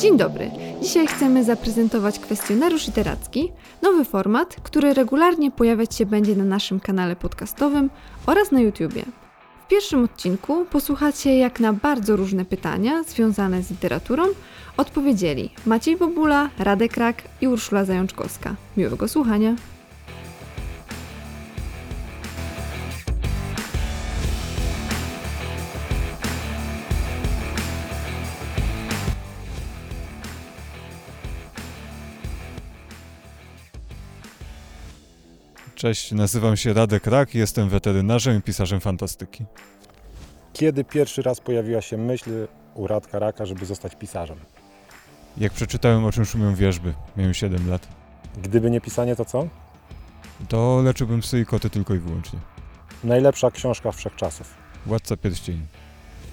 Dzień dobry. Dzisiaj chcemy zaprezentować kwestionariusz literacki, nowy format, który regularnie pojawiać się będzie na naszym kanale podcastowym oraz na YouTubie. W pierwszym odcinku posłuchacie jak na bardzo różne pytania związane z literaturą odpowiedzieli Maciej Bobula, Radek Rak i Urszula Zajączkowska. Miłego słuchania. Cześć, nazywam się Radek Rak, jestem weterynarzem i pisarzem fantastyki. Kiedy pierwszy raz pojawiła się myśl u Radka Raka, żeby zostać pisarzem? Jak przeczytałem o czym szumią wierzby, miałem 7 lat, Gdyby nie pisanie, to co? to leczyłbym psy i koty tylko i wyłącznie. Najlepsza książka wszechczasów. Władca pierścieni.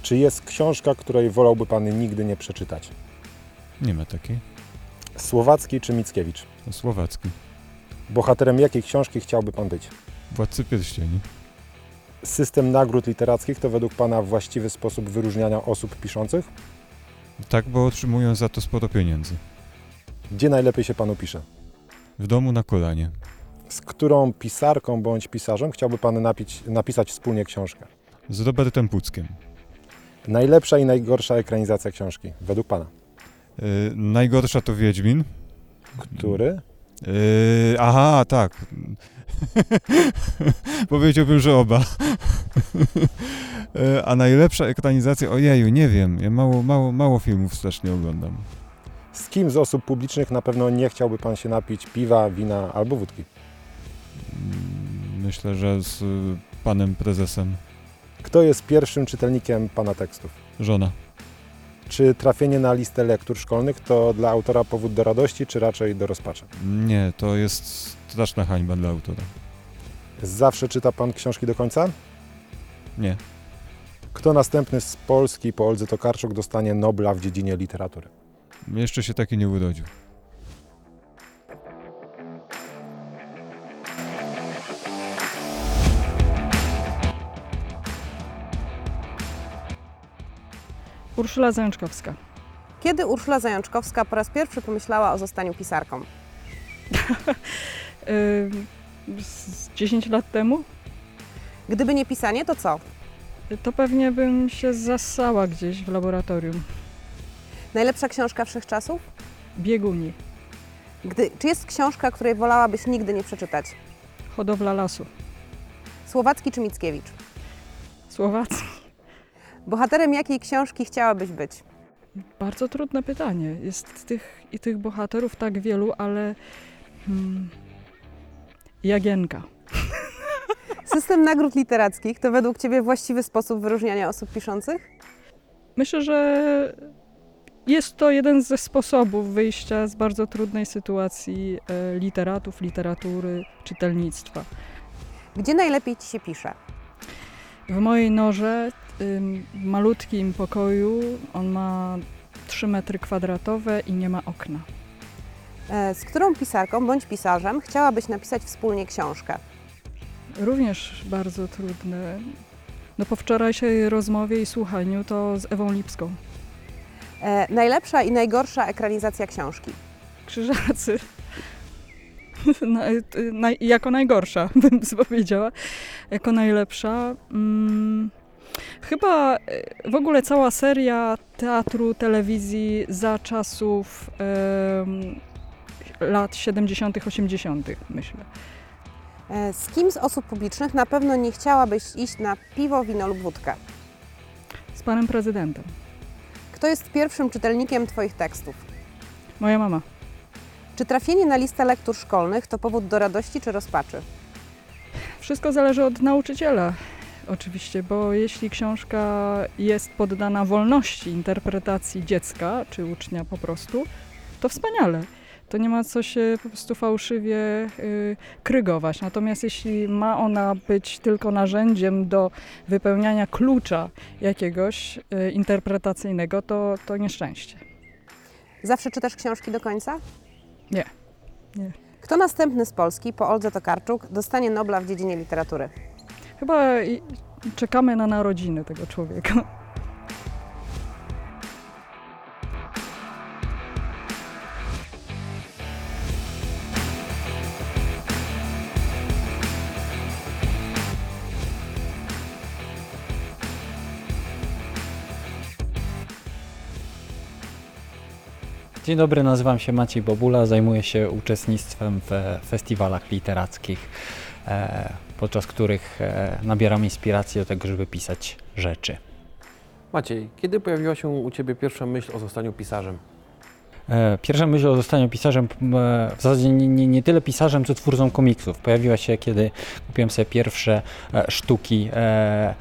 Czy jest książka, której wolałby Pan nigdy nie przeczytać? Nie ma takiej. Słowacki czy Mickiewicz? Słowacki. Bohaterem jakiej książki chciałby Pan być? Władcy pierścieni. System nagród literackich to według Pana właściwy sposób wyróżniania osób piszących? Tak, bo otrzymują za to sporo pieniędzy. Gdzie najlepiej się Panu pisze? W domu na kolanie. Z którą pisarką bądź pisarzem chciałby Pan napić, napisać wspólnie książkę? Z Robertem Puckiem. Najlepsza i najgorsza ekranizacja książki, według Pana? Yy, najgorsza to Wiedźmin. Który? Yy, aha, tak. Powiedziałbym, że oba. Yy, A najlepsza ekranizacja, ojeju, nie wiem. Ja mało, mało, mało filmów strasznie oglądam. Z kim z osób publicznych na pewno nie chciałby Pan się napić piwa, wina albo wódki? Myślę, że z y, panem prezesem. Kto jest pierwszym czytelnikiem Pana tekstów? Żona. Czy trafienie na listę lektur szkolnych to dla autora powód do radości, czy raczej do rozpaczy? Nie, to jest straszna hańba dla autora. Zawsze czyta Pan książki do końca? Nie. Kto następny z Polski po Oldze Tokarczuk dostanie Nobla w dziedzinie literatury? Jeszcze się taki nie urodził. Urszula Zajączkowska. Kiedy Urszula Zajączkowska po raz pierwszy pomyślała o zostaniu pisarką? Z 10 lat temu Gdyby nie pisanie, to co? to pewnie bym się zasała gdzieś w laboratorium. Najlepsza książka wszechczasów? Bieguni, Gdy, czy jest książka, której wolałabyś nigdy nie przeczytać? hodowla lasu, Słowacki czy Mickiewicz? Słowacki. Bohaterem jakiej książki chciałabyś być? Bardzo trudne pytanie. Jest tych i tych bohaterów tak wielu, ale hmm, Jagienka. System nagród literackich to według Ciebie właściwy sposób wyróżniania osób piszących? Myślę, że jest to jeden ze sposobów wyjścia z bardzo trudnej sytuacji e, literatów, literatury, czytelnictwa. Gdzie najlepiej Ci się pisze? W mojej norze, malutkim pokoju, on ma 3 metry kwadratowe i nie ma okna. E, Z którą pisarką bądź pisarzem chciałabyś napisać wspólnie książkę? Również bardzo trudne. No po wczorajszej rozmowie i słuchaniu to z Ewą Lipską. E, Najlepsza i najgorsza ekranizacja książki? Krzyżacy. Na, naj, jako najgorsza, bym powiedziała. Jako najlepsza. Mm, chyba e, w ogóle cała seria teatru, telewizji za czasów lat 70., 80., myślę. E, Z kim z osób publicznych na pewno nie chciałabyś iść na piwo, wino lub wódkę? Z panem prezydentem. Kto jest pierwszym czytelnikiem Twoich tekstów? Moja mama. Czy trafienie na listę lektur szkolnych to powód do radości czy rozpaczy? Wszystko zależy od nauczyciela, oczywiście, bo jeśli książka jest poddana wolności interpretacji dziecka czy ucznia po prostu, to wspaniale. To nie ma co się po prostu fałszywie y, krygować. Natomiast jeśli ma ona być tylko narzędziem do wypełniania klucza jakiegoś y, interpretacyjnego, to, to nieszczęście. Zawsze czytasz książki do końca? Nie. Nie. Kto następny z Polski po Oldze Tokarczuk dostanie Nobla w dziedzinie literatury? Chyba czekamy na narodziny tego człowieka. Dzień dobry, nazywam się Maciej Bobula, zajmuję się uczestnictwem w festiwalach literackich, podczas których e, nabieram inspiracji do tego, żeby pisać rzeczy. Maciej, kiedy pojawiła się u Ciebie pierwsza myśl o zostaniu pisarzem? E, Pierwsza myśl o zostaniu pisarzem, e, w zasadzie nie, nie, nie tyle pisarzem, co twórcą komiksów. Pojawiła się, kiedy kupiłem sobie pierwsze e, sztuki e, e,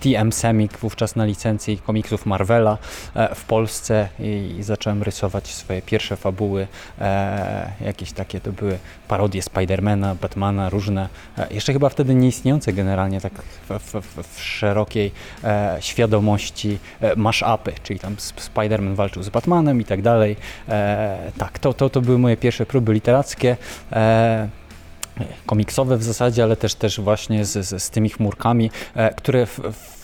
TM Semik, wówczas na licencji komiksów Marvela e, w Polsce i, zacząłem rysować swoje pierwsze fabuły. E, jakieś takie to były parodie Spidermana, Batmana, różne. E, jeszcze chyba wtedy nieistniejące generalnie tak w, w, w, szerokiej e, świadomości e, mash-upy, czyli tam Sp- Spider-Man walczył z Batmanem i tak dalej. E, tak, to, to, to były moje pierwsze próby literackie. Komiksowe w zasadzie, ale też, też właśnie z, z, z tymi chmurkami, e, które w, w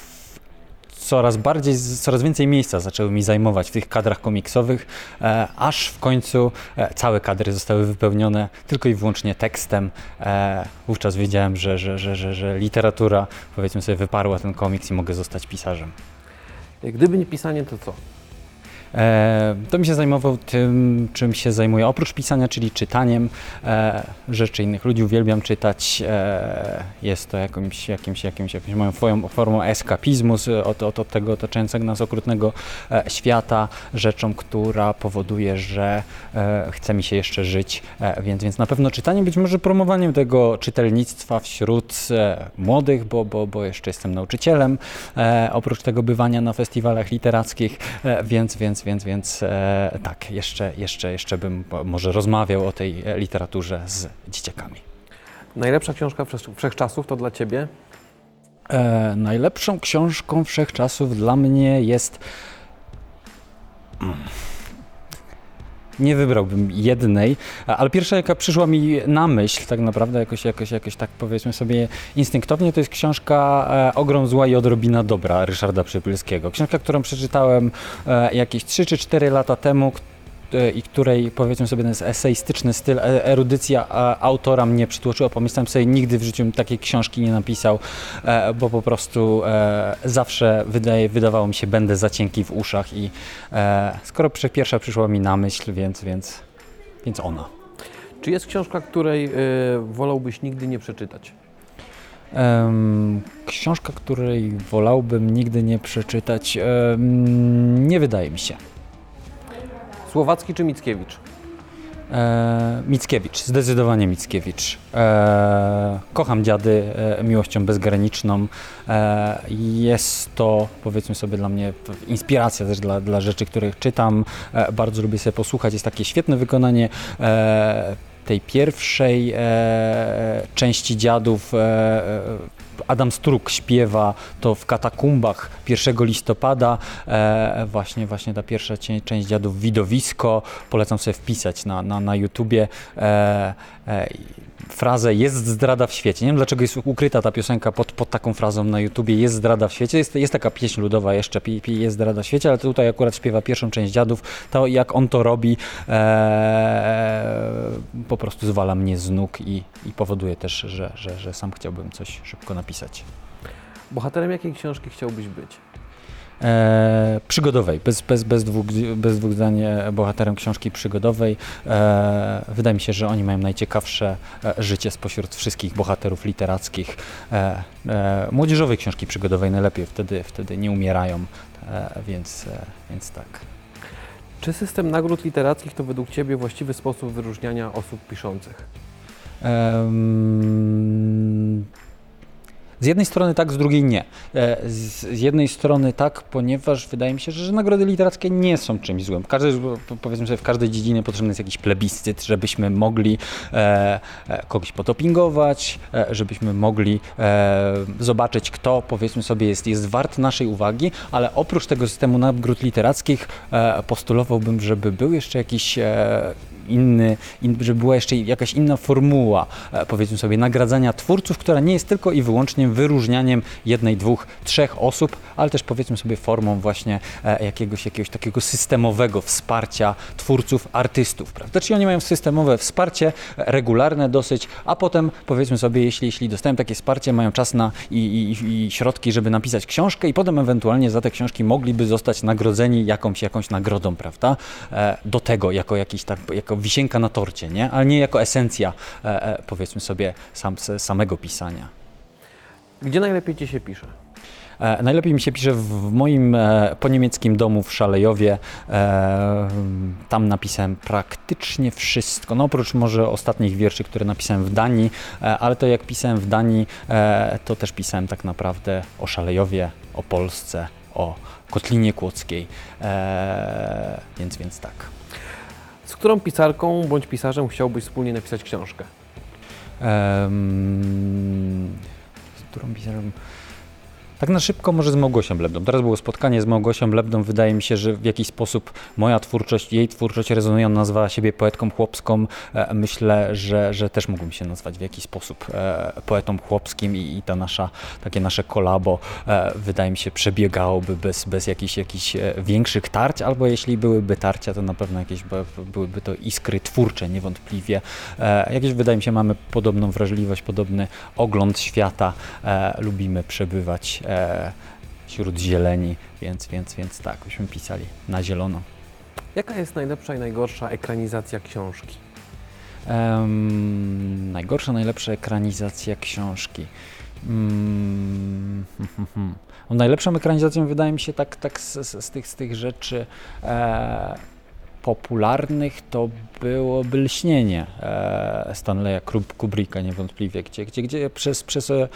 coraz bardziej, coraz więcej miejsca zaczęły mi zajmować w tych kadrach komiksowych, e, aż w końcu e, całe kadry zostały wypełnione tylko i wyłącznie tekstem. Wówczas wiedziałem, że, że, że, że, że literatura, powiedzmy sobie, wyparła ten komiks i mogę zostać pisarzem. Gdyby nie pisanie, to co? E, to mi się zajmował tym, czym się zajmuję. Oprócz pisania, czyli czytaniem e, rzeczy innych ludzi, uwielbiam czytać. E, jest to jakimś, jakimś, jakimś, jakimś moją formą, formą eskapizmu od, od, od tego otaczającego nas okrutnego e, świata, rzeczą, która powoduje, że e, chce mi się jeszcze żyć. E, więc, więc na pewno czytanie, być może promowaniem tego czytelnictwa wśród e, młodych, bo, bo, bo jeszcze jestem nauczycielem. E, oprócz tego bywania na festiwalach literackich, e, więc, więc, więc, więc e, tak, jeszcze, jeszcze, jeszcze bym może rozmawiał o tej e, literaturze z dzieciakami. Najlepsza książka wszech- wszechczasów to dla Ciebie? E, najlepszą książką wszechczasów dla mnie jest. Mm. Nie wybrałbym jednej, ale pierwsza, jaka przyszła mi na myśl, tak naprawdę jakoś, jakoś, jakoś tak powiedzmy sobie instynktownie, to jest książka e, Ogrom zła i odrobina dobra Ryszarda Przypylskiego. Książka, którą przeczytałem e, jakieś 3 czy 4 lata temu, i której powiedzmy sobie ten eseistyczny styl, e- erudycja e, autora mnie przytłoczyła. Pomyślałem sobie, nigdy w życiu takiej książki nie napisał, e, bo po prostu e, zawsze wydaje, wydawało mi się, będę za cienki w uszach i e, skoro pierwsza przyszła mi na myśl, więc, więc, więc ona. Czy jest książka, której wolałbyś nigdy nie przeczytać? Książka, której wolałbym nigdy nie przeczytać, nie wydaje mi się. Słowacki czy Mickiewicz? E, Mickiewicz, zdecydowanie Mickiewicz. E, kocham dziady e, miłością bezgraniczną. E, jest to, powiedzmy sobie, dla mnie inspiracja też dla, dla rzeczy, których czytam. E, bardzo lubię sobie posłuchać. Jest takie świetne wykonanie e, tej pierwszej e, części dziadów. E, e, Adam Struk śpiewa to w katakumbach 1 listopada. E, właśnie, właśnie ta pierwsza część dziadów widowisko. Polecam sobie wpisać na, na, na YouTubie e, e, frazę jest zdrada w świecie. Nie wiem dlaczego jest ukryta ta piosenka pod, pod taką frazą na YouTubie jest zdrada w świecie. Jest, jest taka pieśń ludowa jeszcze, jest zdrada w świecie, ale tutaj akurat śpiewa pierwszą część dziadów. To jak on to robi e, po prostu zwala mnie z nóg i, i powoduje też, że, że, że sam chciałbym coś szybko napisać. Bohaterem jakiej książki chciałbyś być? E, przygodowej, bez, bez, bez, dwóch, bez dwóch zdań e, bohaterem książki przygodowej. E, wydaje mi się, że oni mają najciekawsze e, życie spośród wszystkich bohaterów literackich. E, e, młodzieżowej książki przygodowej najlepiej, wtedy, wtedy nie umierają, więc, więc tak. Czy system nagród literackich to według Ciebie właściwy sposób wyróżniania osób piszących? Em, Z jednej strony tak, z drugiej nie. E, Z jednej strony tak, ponieważ wydaje mi się, że, nagrody literackie nie są czymś złym. Po- powiedzmy sobie, w każdej dziedzinie potrzebny jest jakiś plebiscyt, żebyśmy mogli e, e, kogoś potopingować, żebyśmy mogli zobaczyć, kto powiedzmy sobie jest, jest wart naszej uwagi, ale oprócz tego systemu nagród literackich postulowałbym, żeby był jeszcze jakiś inny, in, żeby była jeszcze jakaś inna formuła, e, powiedzmy sobie, nagradzania twórców, która nie jest tylko i wyłącznie wyróżnianiem jednej, dwóch, trzech osób, ale też powiedzmy sobie formą właśnie e, jakiegoś, jakiegoś takiego systemowego wsparcia twórców, artystów, prawda? Czyli oni mają systemowe wsparcie, regularne dosyć, a potem powiedzmy sobie, jeśli, jeśli dostają takie wsparcie, mają czas na i, i, i środki, żeby napisać książkę i potem ewentualnie za te książki mogliby zostać nagrodzeni jakąś, jakąś nagrodą, prawda? E, do tego, jako jakiś tak, jako wisienka na torcie, nie? Ale nie jako esencja, e, e, powiedzmy sobie, sam, samego pisania. Gdzie najlepiej Ci się pisze? E, najlepiej mi się pisze w, moim e, poniemieckim domu w Szalejowie. E, tam napisałem praktycznie wszystko, no oprócz może ostatnich wierszy, które napisałem w Danii, e, ale to jak pisałem w Danii, to też pisałem tak naprawdę o Szalejowie, o Polsce, o Kotlinie Kłodzkiej, więc, więc tak. Z którą pisarką bądź pisarzem chciałbyś wspólnie napisać książkę? Em, z którą pisarzem? Tak na szybko może z Małgosią Lebdą. Teraz było spotkanie z Małgosią Lebdą. Wydaje mi się, że w jakiś sposób moja twórczość, jej twórczość rezonuje. Ona nazwała siebie poetką chłopską. E, Myślę, że, że też mógłbym się nazwać w jakiś sposób e, poetą chłopskim i, i ta nasza, takie nasze kolabo e, wydaje mi się przebiegałoby bez, bez jakichś, jakichś większych tarć, albo jeśli byłyby tarcia, to na pewno jakieś by- byłyby to iskry twórcze niewątpliwie. Jakieś wydaje mi się mamy podobną wrażliwość, podobny ogląd świata. Lubimy przebywać e, wśród zieleni, więc, więc, więc tak, byśmy pisali na zielono. Jaka jest najlepsza i najgorsza ekranizacja książki? Em, najgorsza, najlepsza ekranizacja książki. Mm. No, najlepszą ekranizacją wydaje mi się tak, tak z, z, z, tych, z tych rzeczy e, popularnych to byłoby Lśnienie e, Stanleya Kubricka niewątpliwie, gdzie, gdzie, gdzie przez, przez e,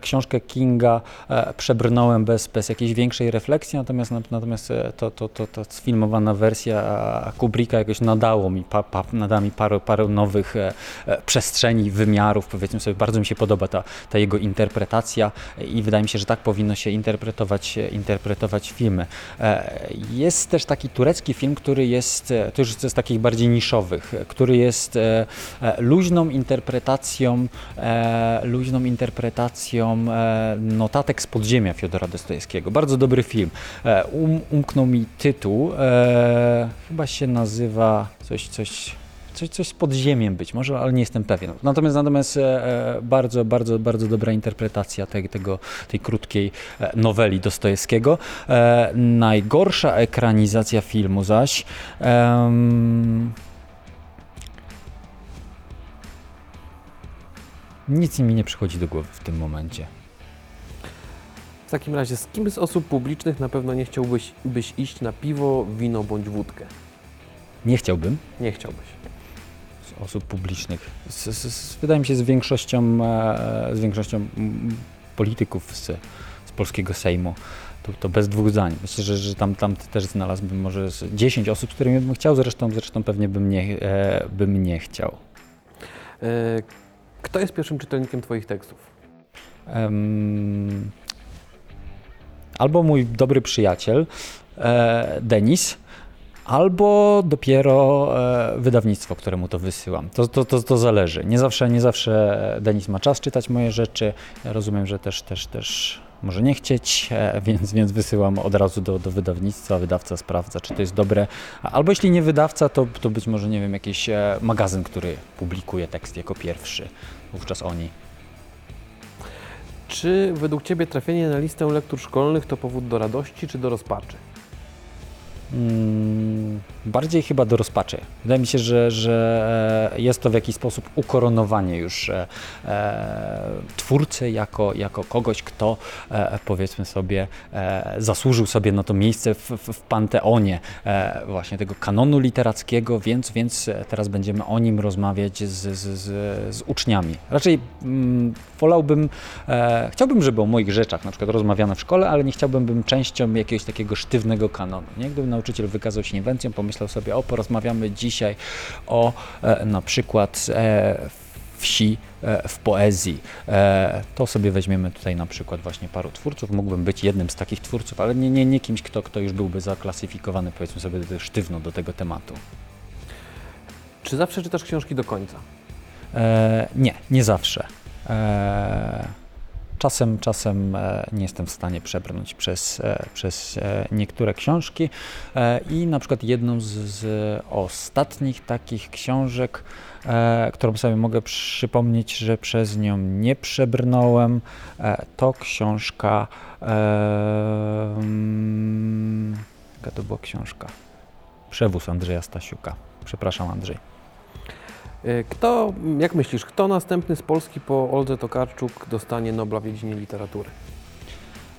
książkę Kinga e, przebrnąłem bez, bez jakiejś większej refleksji, natomiast, natomiast to, to, to, to sfilmowana wersja Kubricka jakoś nadało mi, pa, pa, mi parę, parę nowych przestrzeni, wymiarów, powiedzmy sobie, bardzo mi się podoba ta, ta jego interpretacja i wydaje mi się, że tak powinno się interpretować, interpretować filmy. Jest też taki turecki film, który jest, e, to już z takich bardziej niszowych, który jest e, e, luźną interpretacją, e, luźną interpretacją notatek z podziemia Fiodora Dostojewskiego. Bardzo dobry film. Um, umknął mi tytuł, chyba się nazywa coś, coś, coś, coś z podziemiem być może, ale nie jestem pewien. Natomiast, natomiast e, e, bardzo, bardzo, bardzo dobra interpretacja tej, tego, tej krótkiej e, noweli Dostojewskiego. Najgorsza ekranizacja filmu zaś em, nic mi nie przychodzi do głowy w tym momencie. W takim razie, z kim z osób publicznych na pewno nie chciałbyś byś iść na piwo, wino bądź wódkę? Nie chciałbym. Nie chciałbyś. Osób publicznych. Z, z, z, wydaje mi się z większością, e, z większością polityków z, z polskiego Sejmu. To, to bez dwóch zdań. Myślę, że, że tam, tam też znalazłbym może z 10 osób, z którymi bym chciał, zresztą, zresztą pewnie bym nie, e, bym nie chciał. E, Kto jest pierwszym czytelnikiem Twoich tekstów? Em, albo mój dobry przyjaciel e, Denis, albo dopiero e, wydawnictwo, któremu to wysyłam. To, to, to, to zależy. Nie zawsze, nie zawsze Denis ma czas czytać moje rzeczy. Ja rozumiem, że też, też, też może nie chcieć, e, więc, więc wysyłam od razu do, do wydawnictwa. Wydawca sprawdza, czy to jest dobre. Albo jeśli nie wydawca, to, to być może, nie wiem, jakiś e, magazyn, który publikuje tekst jako pierwszy. Wówczas oni. Czy według Ciebie trafienie na listę lektur szkolnych to powód do radości czy do rozpaczy? Mm, bardziej chyba do rozpaczy. Wydaje mi się, że, że e, jest to w jakiś sposób ukoronowanie już e, e, twórcy jako, jako kogoś, kto powiedzmy sobie zasłużył sobie na to miejsce w, w, panteonie właśnie tego kanonu literackiego, więc, więc teraz będziemy o nim rozmawiać z, z, z, z uczniami. Raczej mm, wolałbym, e, chciałbym, żeby o moich rzeczach na przykład rozmawiano w szkole, ale nie chciałbym być częścią jakiegoś takiego sztywnego kanonu. Nie? Gdyby nauczyciel wykazał się inwencją, pomyślał sobie, o porozmawiamy dzisiaj o e, na przykład e, wsi e, w poezji. E, to sobie weźmiemy tutaj na przykład właśnie paru twórców. Mógłbym być jednym z takich twórców, ale nie, nie, nie kimś, kto, kto już byłby zaklasyfikowany powiedzmy sobie sztywno do tego tematu. Czy zawsze czytasz książki do końca? E, nie, nie zawsze. E, czasem, czasem e, nie jestem w stanie przebrnąć przez, e, przez niektóre książki i na przykład jedną z, z ostatnich takich książek, którą sobie mogę przypomnieć, że przez nią nie przebrnąłem, to książka. Mm, jaka to była książka? Przewóz Andrzeja Stasiuka. Przepraszam, Andrzej. E, Kto, jak myślisz, kto następny z Polski po Oldze Tokarczuk dostanie Nobla w dziedzinie literatury?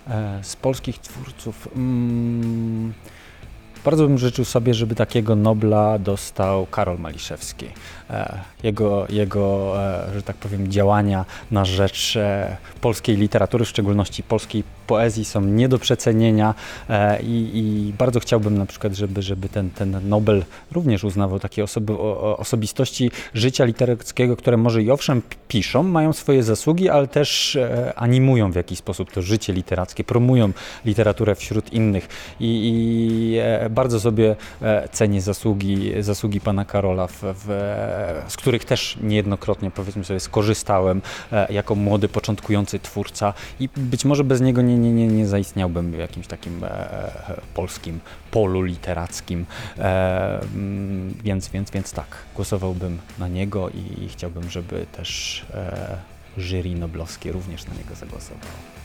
E, Z polskich twórców. Mm, bardzo bym życzył sobie, żeby takiego Nobla dostał Karol Maliszewski. E, Jego, jego e, że tak powiem, działania na rzecz e, polskiej literatury, w szczególności polskiej poezji są nie do przecenienia i, i bardzo chciałbym na przykład, żeby, żeby ten, ten Nobel również uznawał takie osoby, osobistości życia literackiego, które może i owszem piszą, mają swoje zasługi, ale też animują w jakiś sposób to życie literackie, promują literaturę wśród innych i, i bardzo sobie e, cenię zasługi, zasługi pana Karola, w, w, z których też niejednokrotnie powiedzmy sobie skorzystałem e, jako młody, początkujący twórca i być może bez niego nie, nie, nie, nie zaistniałbym w jakimś takim e, polskim polu literackim, mm, więc, więc, więc tak, głosowałbym na niego i, chciałbym, żeby też jury noblowskie również na niego zagłosowało.